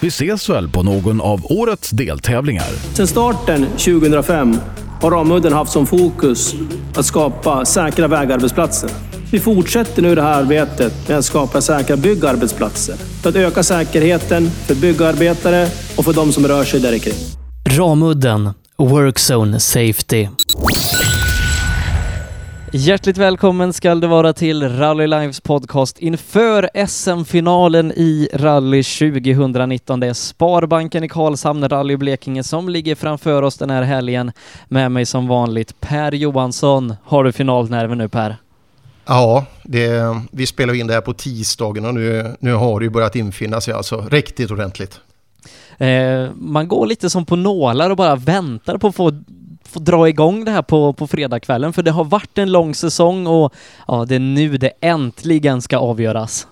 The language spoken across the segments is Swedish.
Vi ses väl på någon av årets deltävlingar. Sedan starten 2005 har Ramudden haft som fokus att skapa säkra vägarbetsplatser. Vi fortsätter nu det här arbetet med att skapa säkra byggarbetsplatser för att öka säkerheten för byggarbetare och för de som rör sig där kring. Ramudden Workzone Safety. Hjärtligt välkommen ska du vara till Rally Lives podcast inför SM-finalen i rally 2019. Det är Sparbanken i Karlshamn, Rally Blekinge, som ligger framför oss den här helgen. Med mig som vanligt Per Johansson. Har du finalnerven nu Per? Ja, det, vi spelar in det här på tisdagen och nu, nu har det ju börjat infinna sig alltså riktigt ordentligt. Eh, man går lite som på nålar och bara väntar på att få få dra igång det här på, på fredagskvällen, för det har varit en lång säsong och ja, det är nu det äntligen ska avgöras.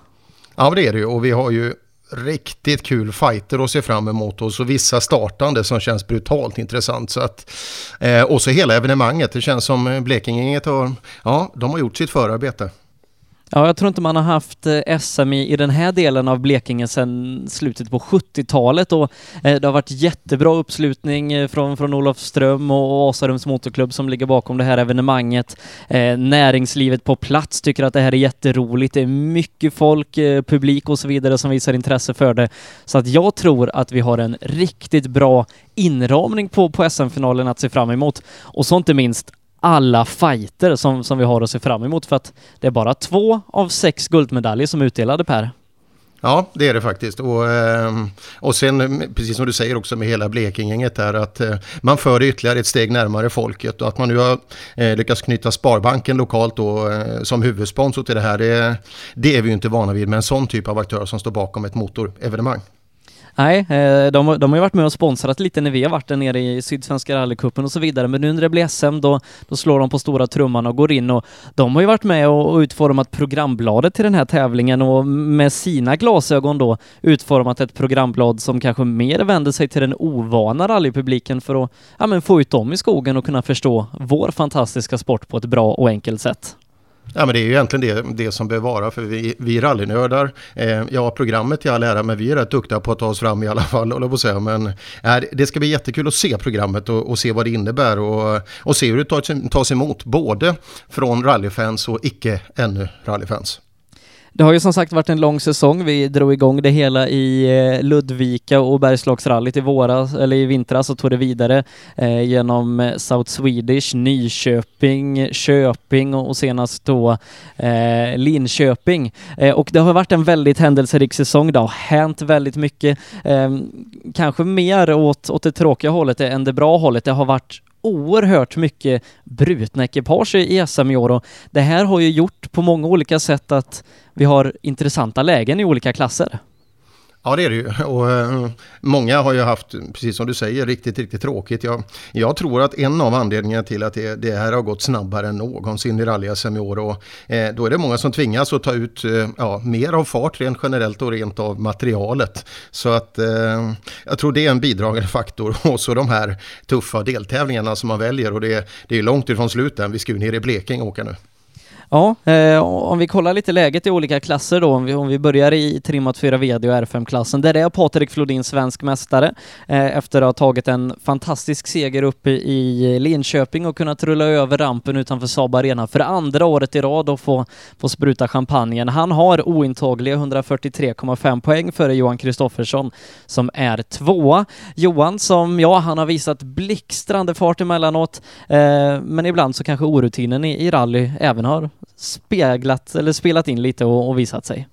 Ja, det är det ju och vi har ju riktigt kul fighter att se fram emot och så vissa startande som känns brutalt intressant. Så att, eh, och så hela evenemanget, det känns som Blekinge har, ja, de har gjort sitt förarbete. Ja, jag tror inte man har haft eh, SM i, i den här delen av Blekinge sedan slutet på 70-talet och eh, det har varit jättebra uppslutning eh, från, från Olofström och Asarums motorklubb som ligger bakom det här evenemanget. Eh, näringslivet på plats tycker att det här är jätteroligt. Det är mycket folk, eh, publik och så vidare som visar intresse för det. Så att jag tror att vi har en riktigt bra inramning på, på SM-finalen att se fram emot. Och så inte minst alla fighter som, som vi har att se fram emot för att det är bara två av sex guldmedaljer som är utdelade Per. Ja, det är det faktiskt. Och, ehm, och sen, precis som du säger också med hela Blekingegänget där, att eh, man för det ytterligare ett steg närmare folket och att man nu har eh, lyckats knyta Sparbanken lokalt då, eh, som huvudsponsor till det här, det, det är vi ju inte vana vid med en sån typ av aktör som står bakom ett motorevenemang. Nej, eh, de, de har ju varit med och sponsrat lite när vi har varit där nere i Sydsvenska rallycupen och så vidare, men nu när det blir SM då, då slår de på stora trumman och går in och de har ju varit med och, utformat programbladet till den här tävlingen och med sina glasögon då utformat ett programblad som kanske mer vänder sig till den ovana rallypubliken för att ja, men få ut dem i skogen och kunna förstå vår fantastiska sport på ett bra och enkelt sätt. Ja, men det är ju egentligen det, det som bör vara för vi, vi rallynördar. Eh, ja, programmet i all ära, men vi är rätt duktiga på att ta oss fram i alla fall, håller på att säga. Men eh, det ska bli jättekul att se programmet och, och se vad det innebär och, och se hur det tas, tas emot, både från rallyfans och icke ännu rallyfans. Det har ju som sagt varit en lång säsong. Vi drog igång det hela i eh, Ludvika och Bergslagsrallyt i våras, eller i vintras och tog det vidare eh, genom eh, South Swedish, Nyköping, Köping och senast då eh, Linköping. Eh, och det har varit en väldigt händelserik säsong. Det har hänt väldigt mycket, eh, kanske mer åt, åt det tråkiga hållet än det bra hållet. Det har varit oerhört mycket brutna ekipage i SM i år och det här har ju gjort på många olika sätt att vi har intressanta lägen i olika klasser. Ja det är det ju och uh, många har ju haft, precis som du säger, riktigt, riktigt tråkigt. Jag, jag tror att en av anledningarna till att det, det här har gått snabbare än någonsin i rally-SM i år och uh, då är det många som tvingas att ta ut uh, ja, mer av fart rent generellt och rent av materialet. Så att jag tror det är en bidragande faktor och så de här tuffa deltävlingarna som man väljer och det, det är långt ifrån slutet. Vi ska ju ner i Blekinge och åka nu. Ja, eh, om vi kollar lite läget i olika klasser då, om vi, om vi börjar i trimmat 4 VD och R5-klassen, där är Patrik Flodin svensk mästare eh, efter att ha tagit en fantastisk seger uppe i Linköping och kunnat rulla över rampen utanför Saab Arena för andra året i rad och få, få spruta champagnen. Han har ointagliga 143,5 poäng före Johan Kristoffersson som är tvåa. Johan som, ja, han har visat blixtrande fart emellanåt, eh, men ibland så kanske orutinen i, i rally även har speglat eller spelat in lite och, och visat sig.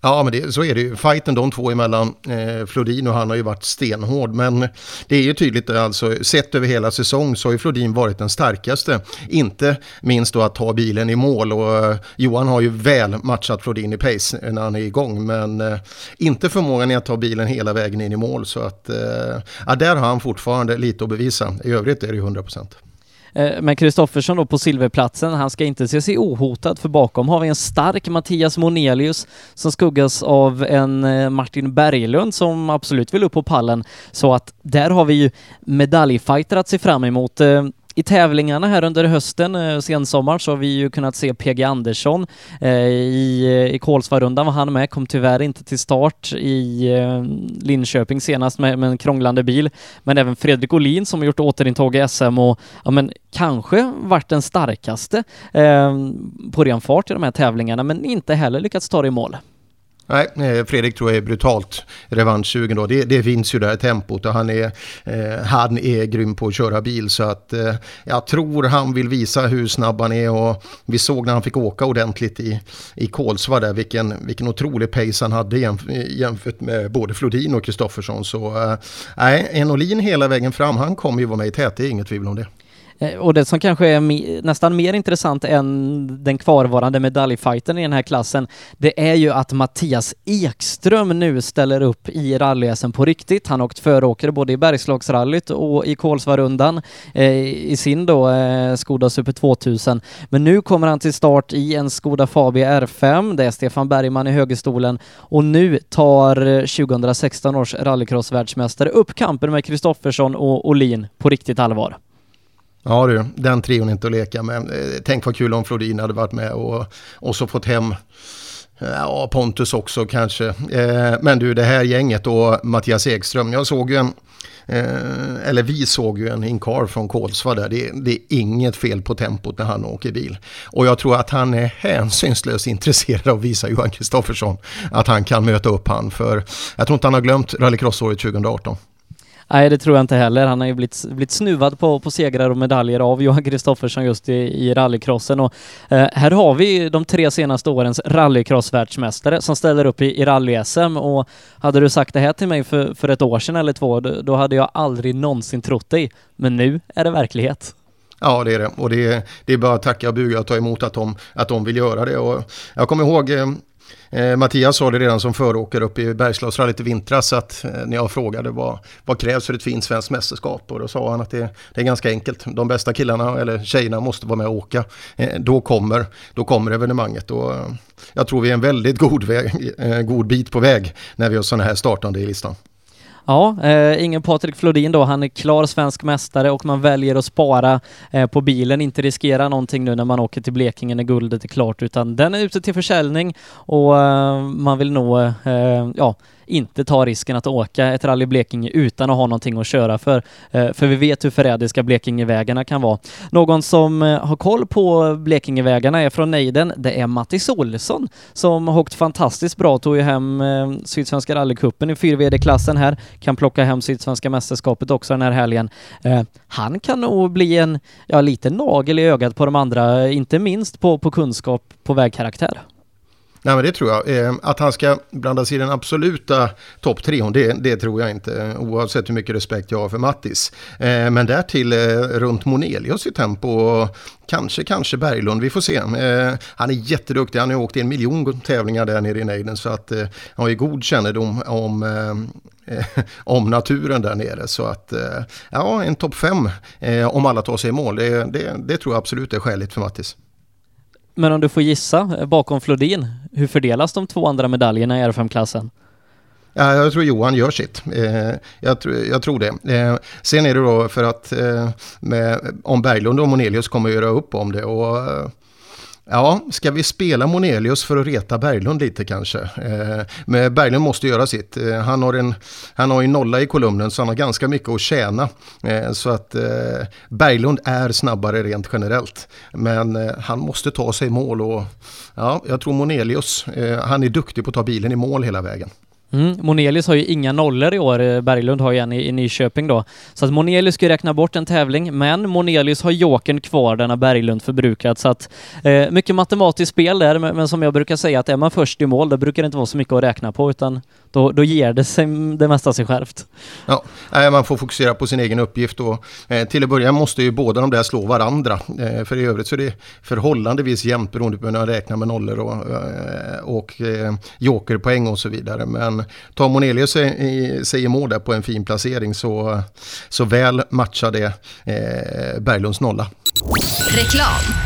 Ja, men det, så är det ju. Fighten de två emellan, eh, Flodin och han har ju varit stenhård. Men det är ju tydligt, alltså, sett över hela säsong så har ju Flodin varit den starkaste. Inte minst då att ta bilen i mål och eh, Johan har ju väl matchat Flodin i pace när han är igång. Men eh, inte förmågan i att ta bilen hela vägen in i mål. Så att, eh, ja, där har han fortfarande lite att bevisa. I övrigt är det ju 100 procent. Eh, men Kristoffersson då på silverplatsen, han ska inte se sig ohotad för bakom har vi en stark Mattias Monelius som skuggas av en eh, Martin Berglund som absolut vill upp på pallen. Så att där har vi ju medaljfighter att se fram emot. Eh, i tävlingarna här under hösten, eh, sensommar, så har vi ju kunnat se PG Andersson eh, i, eh, i Kolsvarundan var han med, kom tyvärr inte till start i eh, Linköping senast med, med en krånglande bil. Men även Fredrik Olin som har gjort återintåg i SM och ja, men kanske varit den starkaste eh, på ren fart i de här tävlingarna, men inte heller lyckats ta det i mål. Nej, eh, Fredrik tror jag är brutalt revanschsugen då. Det, det finns ju där tempot och han är, eh, han är grym på att köra bil så att eh, jag tror han vill visa hur snabb han är och vi såg när han fick åka ordentligt i, i Kolsva där vilken, vilken otrolig pace han hade jämf jämfört med både Flodin och Kristoffersson. Så eh, nej, en Olin hela vägen fram, han kommer ju vara med i tät, det är inget tvivel om det. Eh, och det som kanske är nästan mer intressant än den kvarvarande medaljfighten i den här klassen, det är ju att Mattias Ekström nu ställer upp i rally på riktigt. Han har åkt föråkare både i Bergslagsrallyt och i Kolsvarundan eh, i sin då eh, Skoda Super 2000. Men nu kommer han till start i en Skoda Fabia R5. Det är Stefan Bergman i högerstolen och nu tar eh, 2016 års rallycross-världsmästare upp kampen med Kristoffersson och Olin på riktigt allvar. Ja du, den trion är inte att leka med. Eh, tänk vad kul om Flodin hade varit med och, och så fått hem eh, Ja, Pontus också kanske. Eh, men du, det här gänget och Mattias Ekström. Jag såg ju en, eh, eller vi såg ju en Inkar från Kolsva där. Det, det, är inget fel på tempot när han åker bil. Och jag tror att han är hänsynslöst intresserad av att visa Johan Kristoffersson att han kan möta upp han. För jag tror inte han har glömt rallycrossåret 2018. Nej, det tror jag inte heller. Han har ju blivit, blivit snuvad på, på segrar och medaljer av Johan Kristoffersson just i, i rallycrossen. Och, eh, här har vi de tre senaste årens rallycross-världsmästare som ställer upp i, i rally-SM och hade du sagt det här till mig för, för ett år sedan eller två, då, då hade jag aldrig någonsin trott dig. Men nu är det verklighet. Ja, det är det. Och det är, det är bara att tacka och buga och ta emot att de, att de vill göra det. Och jag kommer ihåg eh, eh, Mattias sa det redan som föråkare uppe i Bergslagsrallyt i vintras att eh, när jag frågade vad, vad krävs för ett fint svenskt mästerskap och då sa han att det, det är ganska enkelt. De bästa killarna eller tjejerna måste vara med och åka. Eh, då, kommer, då kommer evenemanget och eh, jag tror vi är en väldigt god, väg, eh, god bit på väg när vi har sådana här startande i listan. Ja, eh, ingen Patrik Flodin då. Han är klar svensk mästare och man väljer att spara eh, på bilen, inte riskera någonting nu när man åker till Blekinge när guldet är klart, utan den är ute till försäljning och eh, man vill nå, eh, ja, inte ta risken att åka ett rally Blekinge utan att ha någonting att köra för. Eh, för vi vet hur förrädiska Blekingevägarna kan vara. Någon som eh, har koll på Blekingevägarna är från Neiden. Det är Mattis Olsson som har åkt fantastiskt bra, tog ju hem eh, Sydsvenska rallycupen i 4VD-klassen här, kan plocka hem Sydsvenska mästerskapet också den här helgen. Han kan nog bli en, ja, lite nagel i ögat på de andra, inte minst på, på kunskap på vägkaraktär. Nej men det tror jag. Eh, att han ska blanda sig i den absoluta topp tre det, det tror jag inte. Oavsett hur mycket respekt jag har för Mattis. Eh, men därtill eh, runt Monelius i tempo och kanske, kanske Berglund, vi får se. Han är jätteduktig, han har åkt i en miljon tävlingar där nere i nejden så att han har ju god kännedom om om naturen där nere. Så att ja, en topp fem om alla tar sig i mål, det, det, det tror jag absolut är skäligt för Mattis. Men om du får gissa, eh, bakom Flodin, hur fördelas de två andra medaljerna i R5-klassen? Ja, jag tror Johan gör sitt. Eh, jag, tror, jag tror det. Eh, sen är det då för att eh, med, om Berglund och Monelius kommer att göra upp om det. Och, eh, Ja, ska vi spela Monelius för att reta Berglund lite kanske? Eh, men Berglund måste göra sitt. Eh, han, har en, han har ju nolla i kolumnen så han har ganska mycket att tjäna. Eh, så att eh, Berglund är snabbare rent generellt. Men eh, han måste ta sig i mål och ja, jag tror Monelius, eh, han är duktig på att ta bilen i mål hela vägen. Mm. Monelius har ju inga nollor i år, eh, Berglund har ju en i, i Nyköping då. Så att Monelius ska räkna bort en tävling, men Monelius har jokern kvar, den har Berglund förbrukat. Så att eh, mycket matematiskt spel där, men, men, som jag brukar säga att är man först i mål, då brukar det inte vara så mycket att räkna på, utan då, då ger det sig det mesta sig självt. Ja, man får fokusera på sin egen uppgift och eh, till att börja måste ju båda de där slå varandra. Eh, för i övrigt så är det förhållandevis jämnt beroende på hur man räknar med nollor och, eh, och eh, jokerpoäng och så vidare. Men tar Monelius sig, sig i mål där på en fin placering så, så väl matchar det eh, Berglunds nolla. Reklam.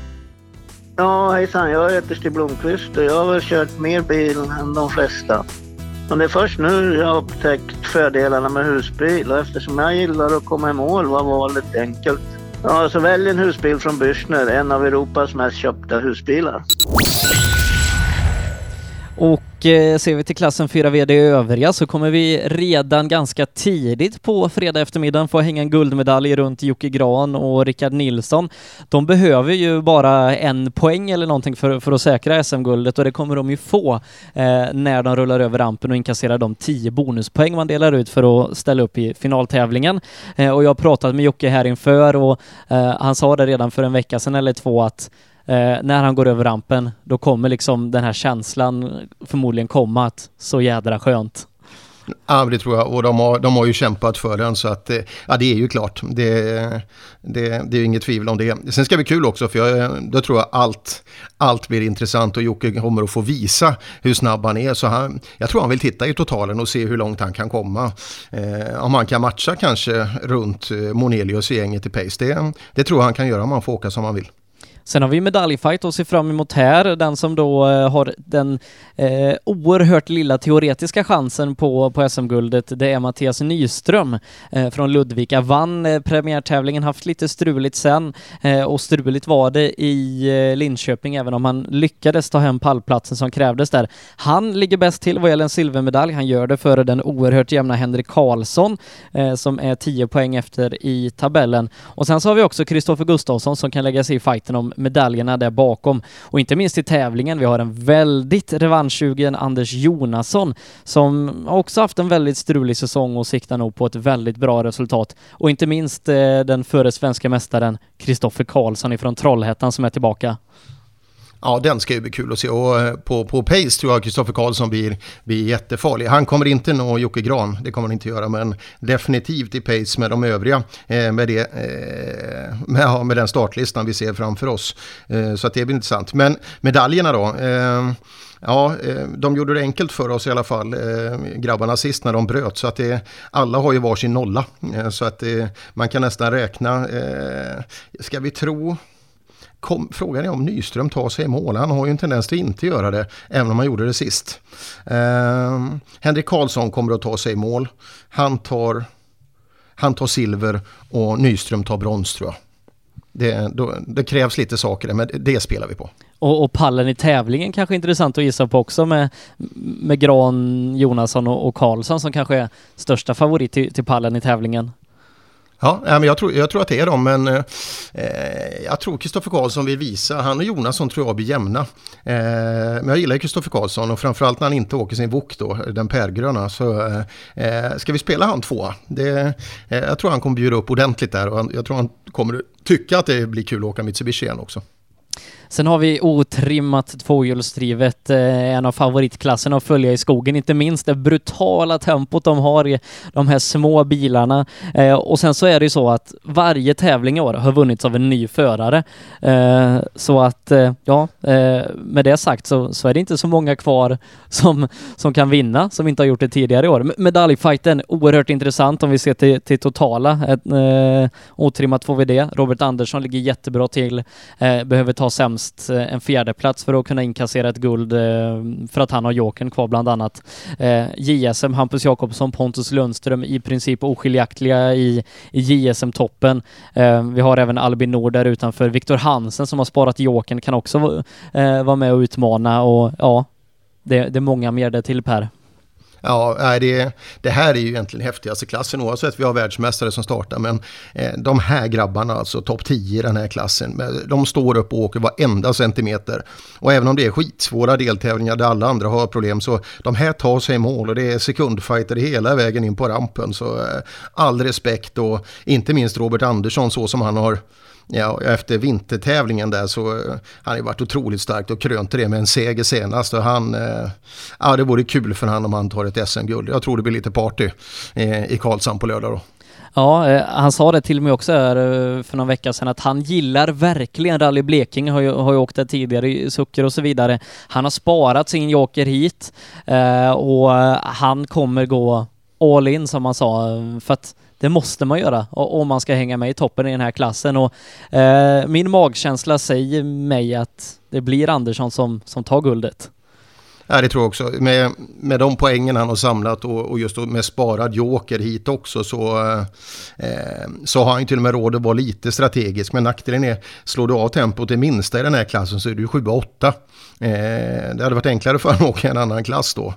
Ja, hejsan. Jag heter Stig Blomqvist och jag har väl kört mer bil än de flesta. Men det är först nu jag har upptäckt fördelarna med husbil och eftersom jag gillar att komma i mål var valet enkelt. Ja, så välj en husbil från Bürstner, en av Europas mest köpta husbilar. Och eh, ser vi till klassen 4 VD övriga så kommer vi redan ganska tidigt på fredag eftermiddag få hänga en guldmedalj runt Jocke Gran och Rickard Nilsson. De behöver ju bara en poäng eller någonting för, för att säkra SM-guldet och det kommer de ju få eh, när de rullar över rampen och inkasserar de 10 bonuspoäng man delar ut för att ställa upp i finaltävlingen. Eh, och jag har pratat med Jocke här inför och eh, han sa det redan för en vecka sedan eller två att eh, när han går över rampen, då kommer liksom den här känslan förmodligen komma att så jädra skönt. Ja, det tror jag. Och de har, de har ju kämpat för den så att eh, ja, det är ju klart. Det, det, det är inget tvivel om det. Sen ska det bli kul också för jag, då tror jag allt, allt blir intressant och Jocke kommer att få visa hur snabb han är. Så han, jag tror han vill titta i totalen och se hur långt han kan komma. Eh, om han kan matcha kanske runt eh, Monelius i gänget i pace. Det, det tror jag han kan göra om han får åka som han vill. Sen har vi medaljfight att se fram emot här, den som då eh, har den eh, oerhört lilla teoretiska chansen på, på SM-guldet, det är Mattias Nyström eh, från Ludvika. Vann eh, premiärtävlingen, haft lite struligt sen eh, och struligt var det i eh, Linköping även om han lyckades ta hem pallplatsen som krävdes där. Han ligger bäst till vad gäller en silvermedalj. Han gör det före den oerhört jämna Henrik Karlsson eh, som är 10 poäng efter i tabellen. Och sen så har vi också Kristoffer Gustafsson som kan lägga sig i fighten om medaljerna där bakom. Och inte minst i tävlingen, vi har en väldigt revanschsugen Anders Jonasson som också haft en väldigt strulig säsong och siktar nog på ett väldigt bra resultat. Och inte minst eh, den före svenska mästaren Kristoffer Karlsson ifrån Trollhättan som är tillbaka. Ja, den ska ju bli kul att se. Och eh, på, på pace tror jag Kristoffer Karlsson blir, blir jättefarlig. Han kommer inte nå Jocke Gran, det kommer han inte göra, men definitivt i pace med de övriga. Eh, med, det, eh, med, med den startlistan vi ser framför oss. Eh, så att det blir intressant. Men medaljerna då? Eh, Ja, eh, de gjorde det enkelt för oss i alla fall, eh, grabbarna sist när de bröt. Så att det, alla har ju varsin nolla. Så att det, man kan nästan räkna, ska vi tro Kom, frågan är om Nyström tar sig i mål. Han har ju en tendens till att inte göra det, även om han gjorde det sist. Eh, Henrik Karlsson kommer att ta sig i mål. Han tar, han tar silver och Nyström tar brons tror jag. Det, då, det krävs lite saker där, men det spelar vi på. Och, och, pallen i tävlingen kanske är intressant att gissa på också med, med Gran, Jonasson och, och Karlsson som kanske är största favorit till, till pallen i tävlingen. Ja, men jag, tror, jag tror att det är dem, men eh, jag tror Kristoffer Karlsson vill visa, han och Jonasson tror jag blir jämna. Eh, men jag gillar Kristoffer Karlsson och framförallt när han inte åker sin wok då, den pärgröna. Så eh, eh, ska vi spela han två? Det, eh, jag tror han kommer bjuda upp ordentligt där och han, jag tror han kommer tycka att det blir kul att åka Mitsubishi igen också. Sen har vi otrimmat tvåhjulsdrivet, eh, en av favoritklasserna att följa i skogen, inte minst det brutala tempot de har i de här små bilarna. Eh, och sen så är det ju så att varje tävling i år har vunnits av en ny förare. Eh, så att, ja, med det sagt så, så är det inte så många kvar som, som kan vinna, som inte har gjort det tidigare i år. Medaljfighten, oerhört intressant om vi ser till, till totala. Ett, otrimmat 2VD, Robert Andersson ligger jättebra till, behöver ta sämst främst eh, en en fjärdeplats för att kunna inkassera ett guld eh, för att han har jokern kvar bland annat. Eh, JSM, Hampus Jakobsson, Pontus Lundström i princip oskiljaktiga i, i JSM-toppen. Vi har även Albin Nord där utanför. Viktor Hansen som har sparat jokern kan också vara med och utmana och ja, det, det är många mer där till Per. Ja, det, det här är ju egentligen häftigaste klassen oavsett vi har världsmästare som startar. Men eh, de här grabbarna, alltså topp 10 i den här klassen, de står upp och åker varenda centimeter. Och även om det är skitsvåra deltävlingar där alla andra har problem så de här tar sig i mål och det är sekundfighter hela vägen in på rampen. Så eh, all respekt och inte minst Robert Andersson så som han har Ja, efter vintertävlingen där så eh, han har varit otroligt starkt och krönte det med en seger senast. Och han, eh, ja, det vore kul för honom om han tar ett SM-guld. Jag tror det blir lite party eh, i Karlshamn på lördag då. Ja, han sa det till mig också här för någon vecka sedan att han gillar verkligen Rally Blekinge, har ju, har ju åkt där tidigare i Sucker och så vidare. Han har sparat sin joker hit och han kommer gå all in som han sa för att det måste man göra om man ska hänga med i toppen i den här klassen och eh, min magkänsla säger mig att det blir Andersson som, som tar guldet. Ja, det tror jag också. Med, med de poängen han har samlat och, och just med sparad joker hit också så, eh, eh, så har han ju till och med råd att vara lite strategisk. Men nackdelen är, slår du av tempot det minsta i den här klassen så är du 7-8. Eh, det hade varit enklare för honom att åka i en annan klass då.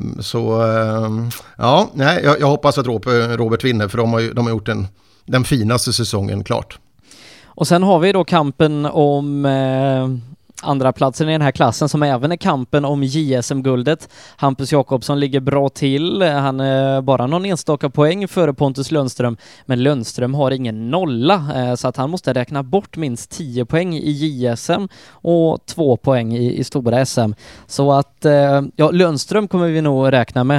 Mm, så eh, ja, nej, jag, jag, hoppas att Robert vinner för de har, de har gjort den, den finaste säsongen klart. Och sen har vi då kampen om eh, andra platsen i den här klassen som även är kampen om JSM-guldet. Hampus Jakobsson ligger bra till. Han är bara någon enstaka poäng före Pontus Lundström, men Lundström har ingen nolla eh, så att han måste räkna bort minst 10 poäng i JSM och 2 poäng i, i stora SM. Så att eh, ja, Lundström kommer vi nog räkna med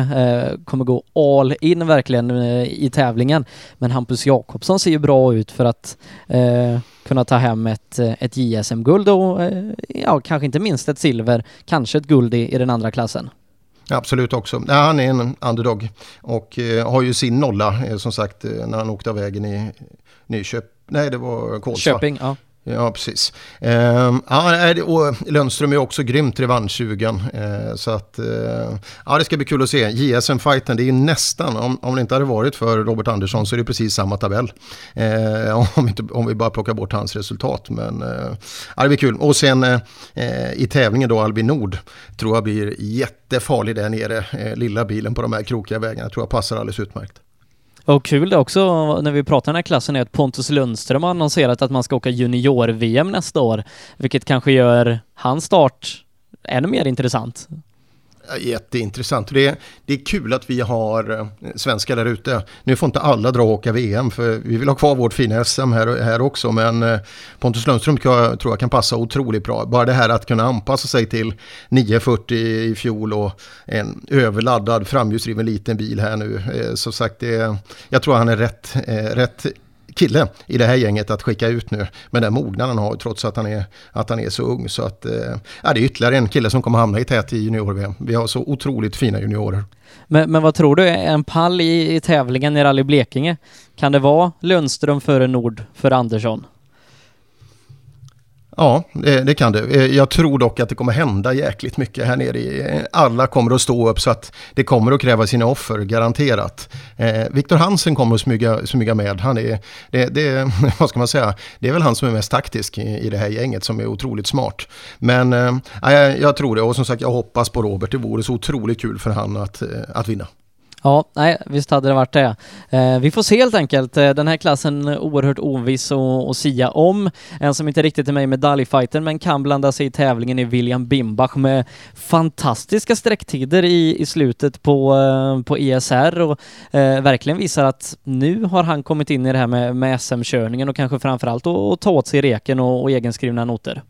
kommer gå all in verkligen i tävlingen. Men Hampus Jakobsson ser ju bra ut för att kunna ta hem ett, ett JSM-guld och ja, kanske inte minst ett silver, kanske ett guld i, i den andra klassen. Absolut också. Ja, han är en underdog och eh, har ju sin nolla eh, som sagt eh, när han åkte av vägen i Nyköping. Nej, det var Kolsva. Köping, ja. Ja, precis. Eh, ja, och Lundström är också grymt revanschsugen. Eh, så att, eh, ja, det ska bli kul att se. JSM-fighten, det är ju nästan, om, om det inte hade varit för Robert Andersson så är det precis samma tabell. Eh, om, inte, om vi bara plockar bort hans resultat. Men eh, ja, det blir kul. Och sen eh, eh, i tävlingen då Albin Nord tror jag blir jättefarlig där nere. Eh, lilla bilen på de här krokiga vägarna tror jag passar alldeles utmärkt. Och kul det också när vi pratar den här klassen är att Pontus Lundström har annonserat att man ska åka junior-VM nästa år, vilket kanske gör hans start ännu mer intressant. Eh, jätteintressant. Det är, det är kul att vi har eh, svenskar där ute. Nu får inte alla dra och åka VM för vi vill ha kvar vårt fina SM här, här också. Men eh, Pontus Lundström tror jag kan passa otroligt bra. Bara det här att kunna anpassa sig till 940 i fjol och en överladdad framhjulsdriven liten bil här nu. Som sagt, det, jag tror han är rätt, rätt kille i det här gänget att skicka ut nu. med den mognaden han har trots att han är, att han är så ung. Så att, eh, ja, det är ytterligare en kille som kommer hamna i tät i junior-VM. Vi har så otroligt fina juniorer. Men, men vad tror du, en pall i, i tävlingen i Rally Blekinge? Kan det vara Lundström före Nord för Andersson? Ja, det, kan det. Eh, jag tror dock att det kommer hända jäkligt mycket här nere. Eh, alla kommer att stå upp så att det kommer att kräva sina offer, garanterat. Eh, Viktor Hansen kommer att smyga, smyga med. Han är, det, det, vad ska man säga, det är väl han som är mest taktisk i, det här gänget som är otroligt smart. Men jag, tror det och som sagt jag hoppas på Robert. Det vore så otroligt kul för han att, att vinna. Ja, nej, visst hade det varit det. Eh, vi får se helt enkelt. Eh, den här klassen är oerhört oviss att sia om. En som inte riktigt är med i medaljfighten men kan blanda sig i tävlingen är William Bimbach med fantastiska sträcktider i, i slutet på, eh, på ESR och eh, verkligen visar att nu har han kommit in i det här med, med SM-körningen och kanske framförallt att ta åt sig reken och, och egenskrivna noter.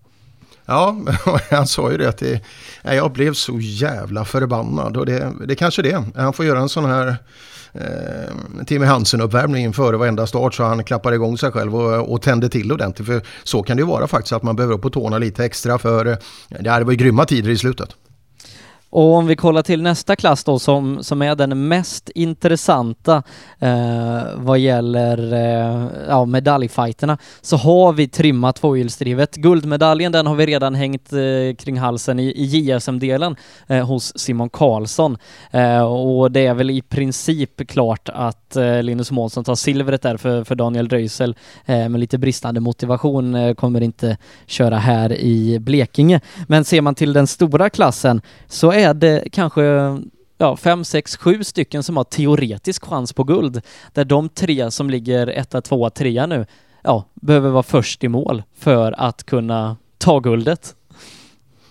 Ja, han sa ju det att det, jag blev så jävla förbannad och det, det kanske det. Han får göra en sån här eh, Timmy Hansen-uppvärmning före varenda start så han klappar igång sig själv och, och tänder till ordentligt. För så kan det ju vara faktiskt att man behöver upp på tårna lite extra för det det var ju grymma tider i slutet. Och om vi kollar till nästa klass då som, som är den mest intressanta eh, vad gäller eh, ja, medaljfighterna så har vi trimmat tvåhjulsdrivet. Guldmedaljen den har vi redan hängt eh, kring halsen i, i JSM-delen eh, hos Simon Karlsson eh, och det är väl i princip klart att att eh, Linus Månsson tar silvret där för, för Daniel Röisel eh, med lite bristande motivation eh, kommer inte köra här i Blekinge. Men ser man till den stora klassen så är det kanske ja, fem, sex, sju stycken som har teoretisk chans på guld. Där de tre som ligger etta, tvåa, trea nu, ja, behöver vara först i mål för att kunna ta guldet.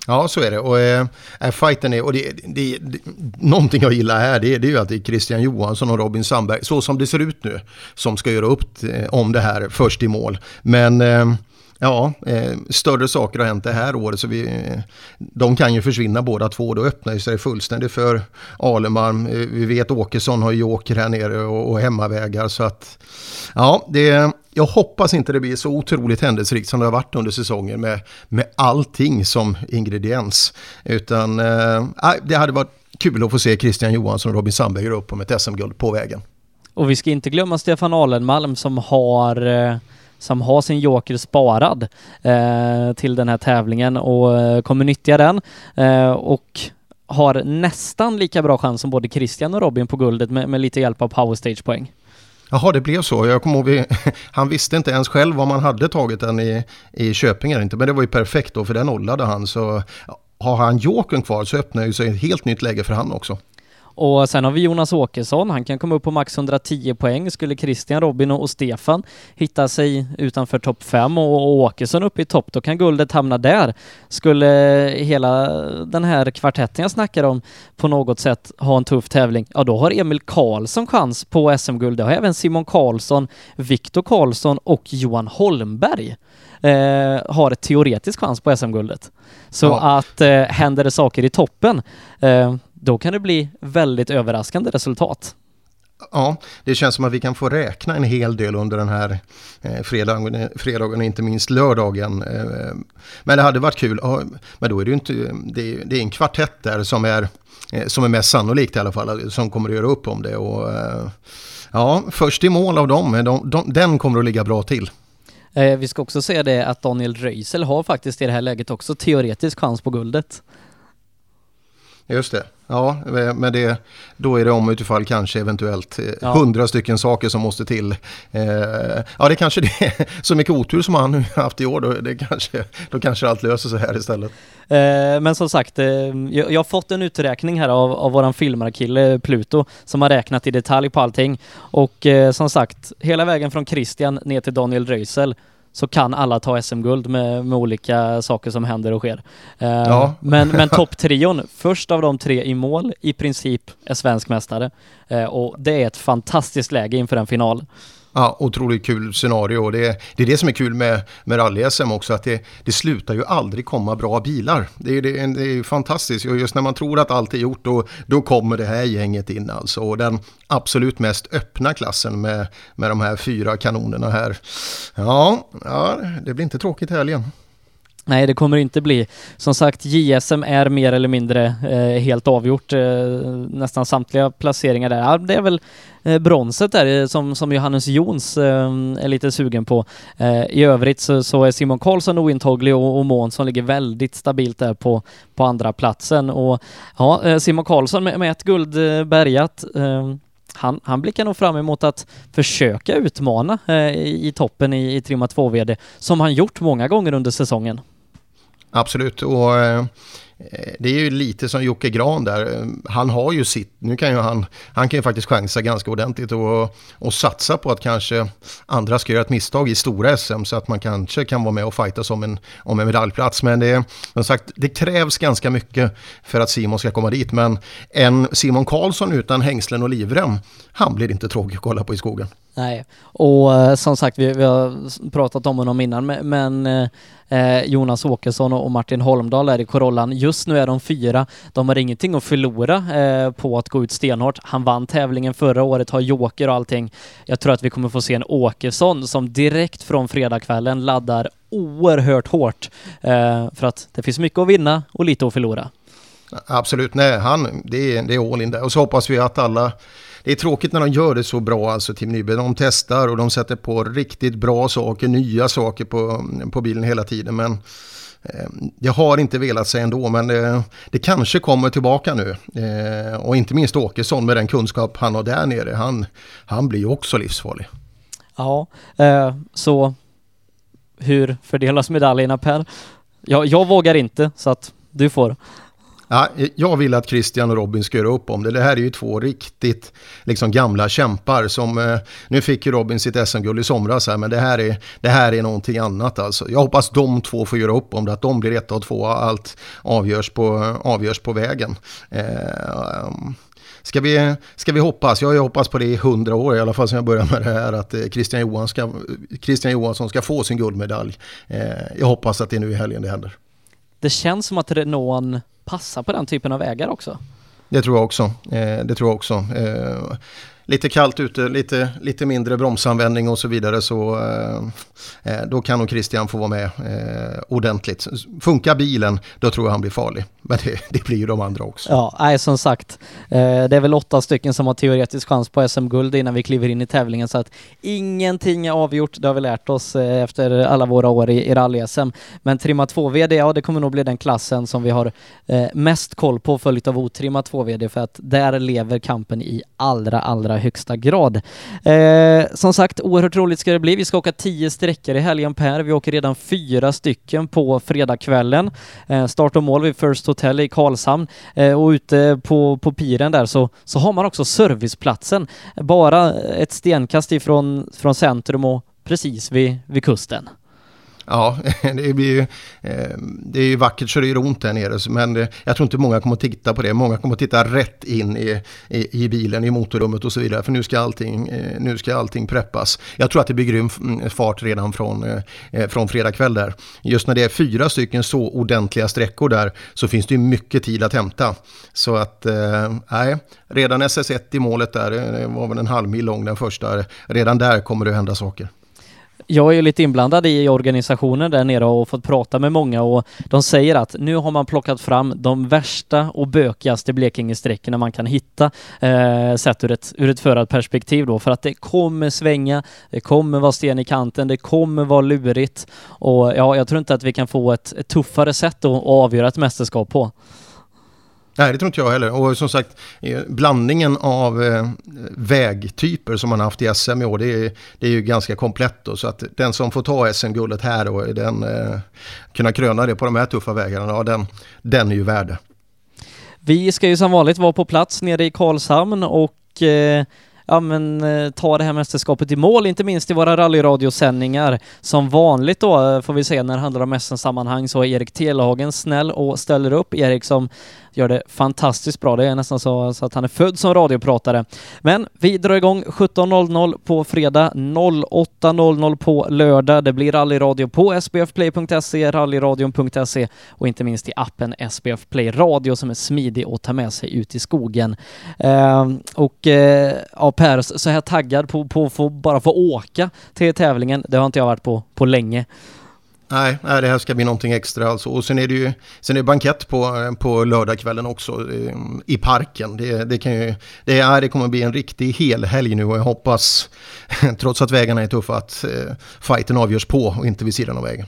Ja, så är det. Och äh, fighten är, och det, det, det, någonting jag gillar här, det, det är ju att det är Christian Johansson och Robin Sandberg, så som det ser ut nu, som ska göra upp eh, om det här först i mål. Men äh, Ja, eh, större saker har hänt det här året så vi, de kan ju försvinna båda två. Då öppnar ju sig fullständigt för Alemarm. Eh, vi vet Åkesson har joker här nere och, och hemmavägar så att ja, det, jag hoppas inte det blir så otroligt händelserikt som det har varit under säsongen med, med allting som ingrediens. Utan eh, det hade varit kul att få se Christian Johansson och Robin Sandberg upp om ett SM-guld på vägen. Och vi ska inte glömma Stefan Alenmalm som har eh som har sin joker sparad eh, till den här tävlingen och eh, kommer nyttja den eh, och har nästan lika bra chans som både Christian och Robin på guldet med, med lite hjälp av powerstage-poäng. Jaha, det blev så. Jag kommer ihåg, han visste inte ens själv om han hade tagit den i, i Köping eller inte, men det var ju perfekt då, för den nollade han. Så har han jokern kvar så öppnar ju sig ett helt nytt läge för han också. Och sen har vi Jonas Åkesson, han kan komma upp på max 110 poäng. Skulle Christian, Robin och Stefan hitta sig utanför topp 5 och Åkesson upp i topp, då kan guldet hamna där. Skulle hela den här kvartetten jag snackar om på något sätt ha en tuff tävling, ja då har Emil Karlsson chans på SM-guld. Det har även Simon Karlsson, Viktor Karlsson och Johan Holmberg. Eh, har ett teoretisk chans på SM-guldet. Så ja. att eh, händer det saker i toppen, eh, då kan det bli väldigt överraskande resultat. Ja, det känns som att vi kan få räkna en hel del under den här eh, fredagen, fredagen och inte minst lördagen. Eh, men det hade varit kul. Ja, men då är det ju inte, det, det är en kvartett där som är, eh, som är mest sannolikt i alla fall, som kommer att göra upp om det. Och, ja, först i mål av dem, de, de, den kommer att ligga bra till. Vi ska också säga det att Daniel Röisel har faktiskt i det här läget också teoretisk chans på guldet. Just det. Ja, men det, då är det om utifall kanske eventuellt eh, hundra ja. stycken saker som måste till. Eh, ja, det kanske det är så mycket otur som han haft i år, då, det kanske, då kanske allt löser sig här istället. Eh, men som sagt, eh, jag, jag, har fått en uträkning här av, av våran filmarkille Pluto som har räknat i detalj på allting. Och eh, som sagt, hela vägen från Christian ner till Daniel Röisel så kan alla ta SM-guld med, med olika saker som händer och sker. Uh, ja. Men, men topptrion, först av de tre i mål, i princip är svensk mästare. Uh, och det är ett fantastiskt läge inför en final. Ja, otroligt kul scenario. Det, det är det som är kul med, med rally-SM också, att det, det slutar ju aldrig komma bra bilar. Det är, det, det är fantastiskt, och just när man tror att allt är gjort, då, då kommer det här gänget in alltså. Och den absolut mest öppna klassen med, med de här fyra kanonerna här. Ja, ja det blir inte tråkigt i helgen. Nej, det kommer inte bli. Som sagt, JSM är mer eller mindre eh, helt avgjort. Eh, nästan samtliga placeringar där. Ja, det är väl eh, bronset där eh, som, som Johannes Jons eh, är lite sugen på. Eh, I övrigt så, så, är Simon Karlsson ointaglig och, och Månsson ligger väldigt stabilt där på, på andra platsen. Och ja, eh, Simon Karlsson med, med ett guld eh, bärgat han, han blickar nog fram emot att försöka utmana eh, i, i, toppen i, i Trimma 2-VD som han gjort många gånger under säsongen. Absolut, och eh, eh, det är ju lite som Jocke Gran där. Eh, han har ju sitt, nu kan ju han, han kan ju faktiskt chansa ganska ordentligt och, och satsa på att kanske andra ska göra ett misstag i stora SM så att man kanske kan vara med och fightas om en, om en medaljplats. Men det, som sagt, det krävs ganska mycket för att Simon ska komma dit. Men en Simon Karlsson utan hängslen och livrem, han blir inte tråkig att kolla på i skogen. Nej, och eh, som sagt, vi, vi, har pratat om honom innan, men, eh, eh, Jonas Åkesson och Martin Holmdahl är i Corollan. Just nu är de fyra. De har ingenting att förlora eh, på att gå ut stenhårt. Han vann tävlingen förra året, har joker och allting. Jag tror att vi kommer få se en Åkesson som direkt från fredagskvällen laddar oerhört hårt eh, för att det finns mycket att vinna och lite att förlora. Absolut, nej, han, det är, det är all in där. Och så hoppas vi att alla det är tråkigt när de gör det så bra, alltså Team Nybe. De testar och de sätter på riktigt bra saker, nya saker på, på bilen hela tiden. Men eh, jag har inte velat säga ändå, men det, eh, det kanske kommer tillbaka nu. Eh, och inte minst Åkesson med den kunskap han har där nere. Han, han blir också livsfarlig. Ja, eh, så hur fördelas medaljerna Per? Jag, jag vågar inte, så att du får. Ja, jag vill att Christian och Robin ska göra upp om det. Det här är ju två riktigt liksom, gamla kämpar som, eh, nu fick ju Robin sitt SM-guld i somras här, men det här, är, det här är någonting annat alltså. Jag hoppas de två får göra upp om det, att de blir ett och två, allt avgörs på, avgörs på vägen. Eh, um, Ska vi, ska vi hoppas, jag har ju hoppats på det i hundra år i alla fall sedan jag började med det här, att eh, Christian, Johansson ska, Christian Johansson ska få sin guldmedalj. Eh, jag hoppas att det är nu i helgen det händer. Det känns som att Renault passar på den typen av vägar också. Det tror jag också. Eh, det tror jag också. Eh, lite kallt ute, lite, lite mindre bromsanvändning och så vidare så eh, eh, då kan nog Christian få vara med eh, ordentligt. Funkar bilen, då tror jag han blir farlig. Men det, det blir ju de andra också. Ja, nej, som sagt, eh, det är väl åtta stycken som har teoretisk chans på SM-guld innan vi kliver in i tävlingen så att ingenting är avgjort, det har vi lärt oss eh, efter alla våra år i, i rally-SM. Men trimma 2-VD, ja det kommer nog bli den klassen som vi har eh, mest koll på följt av otrimma 2-VD för att där lever kampen i allra, allra högsta grad. Eh, som sagt, oerhört roligt ska det bli. Vi ska åka tio sträckor i helgen Per. Vi åker redan fyra stycken på fredagskvällen. Eh, start och mål vid First Hotel i Karlshamn eh, och ute på, på piren där så, så har man också serviceplatsen bara ett stenkast ifrån från centrum och precis vid, vid kusten. Ja, det, blir ju, eh, det är ju vackert så det gör ont där nere. Men eh, jag tror inte många kommer att titta på det. Många kommer att titta rätt in i, i, i bilen, i motorrummet och så vidare. För nu ska, allting, eh, nu ska allting preppas. Jag tror att det blir grym mm, fart redan från, från fredag kväll där. Just när det är fyra stycken så ordentliga sträckor där så finns det ju mycket tid att hämta. Så att, nej, redan SS1 i målet där, det var väl en halv mil lång den första. Redan där kommer det att hända saker jag är ju lite inblandad i organisationen där nere och fått prata med många och de säger att nu har man plockat fram de värsta och bökigaste Blekingesträckorna man kan hitta eh, sett ur ett, ur ett förarperspektiv då för att det kommer svänga, det kommer vara sten i kanten, det kommer vara lurigt och ja, jag tror inte att vi kan få ett, ett tuffare sätt att avgöra ett mästerskap på. Nej, det tror inte jag heller. Och som sagt, eh, blandningen av eh, vägtyper som man haft i SM i år, det är, det är ju ganska komplett. Då, så att den som får ta SM-guldet här och den, eh, kunna kröna det på de här tuffa vägarna, ja, den, den är ju värd Vi ska ju som vanligt vara på plats nere i Karlshamn och eh, ja, men, eh, ta det här mästerskapet i mål, inte minst i våra rallyradiosändningar. Som vanligt då, eh, får vi se när det handlar om SM-sammanhang, så är Erik Telhagen snäll och ställer upp. Erik som gör det fantastiskt bra. Det är nästan så, så, att han är född som radiopratare. Men vi drar igång 17.00 på fredag, 08.00 på lördag. Det blir rallyradio på sbfplay.se, rallyradion.se och inte minst i appen SBF Play Radio som är smidig att ta med sig ut i skogen. Eh, och eh, ja, Per, så här taggad på, på att bara få åka till tävlingen, det har inte jag varit på, på länge. Nej, nej, det här ska bli någonting extra alltså. Och sen är det ju sen är det bankett på, på lördagskvällen också i parken. Det, det, kan ju, det, är, det kommer bli en riktig helhelg nu och jag hoppas, trots att vägarna är tuffa, att eh, fighten avgörs på och inte vid sidan av vägen.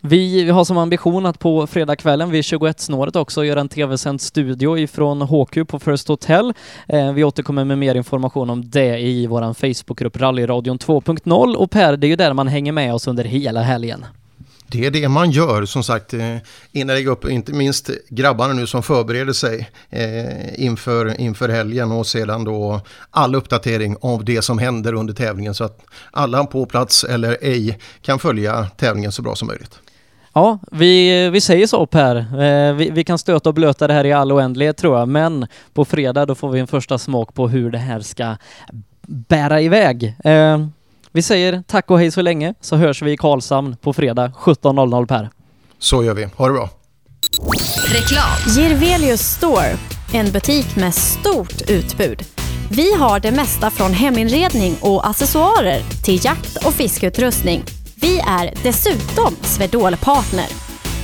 Vi, har som ambition att på fredagskvällen vid 21-snåret också göra en tv-sänd studio ifrån HQ på First Hotel. Eh, vi återkommer med mer information om det i vår Facebookgrupp Rallyradion 2.0 och Per, det är ju där man hänger med oss under hela helgen. Det är det man gör som sagt eh, innan jag upp, inte minst grabbarna nu som förbereder sig eh, inför, inför helgen och sedan då all uppdatering av det som händer under tävlingen så att alla på plats eller ej kan följa tävlingen så bra som möjligt. Ja, vi, vi säger så Per. Eh, vi, vi, kan stöta och blöta det här i all oändlighet tror jag, men på fredag då får vi en första smak på hur det här ska bära iväg. Eh, vi säger tack och hej så länge, så hörs vi i Karlshamn på fredag 17.00 Per. Så gör vi. Ha det bra. Reklam. Girvelius Store, en butik med stort utbud. Vi har det mesta från heminredning och accessoarer till jakt och fiskeutrustning vi är dessutom Swedol partner.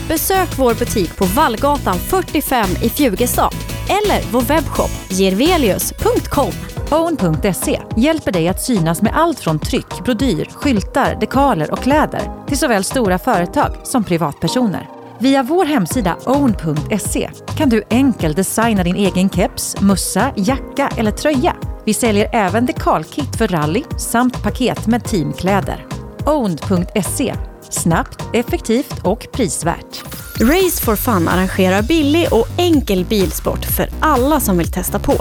Besök vår butik på Vallgatan 45 i Fjugestad eller vår webbshop gervelius.com. Own.se hjälper dig att synas med allt från tryck, brodyr, skyltar, dekaler och kläder till såväl stora företag som privatpersoner. Via vår hemsida own.se kan du enkelt designa din egen keps, mussa, jacka eller tröja. Vi säljer även dekalkit för rally samt paket med teamkläder. Own.se Snabbt, effektivt och prisvärt. Race for Fun arrangerar billig och enkel bilsport för alla som vill testa på.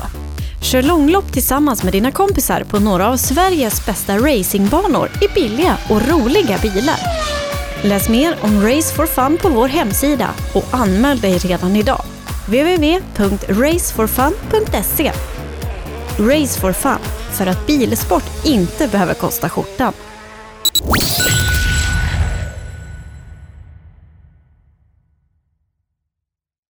Kör långlopp tillsammans med dina kompisar på några av Sveriges bästa racingbanor i billiga och roliga bilar. Läs mer om Race for Fun på vår hemsida och anmäl dig redan idag. www.raceforfun.se Race for Fun, för att bilsport inte behöver kosta skjortan.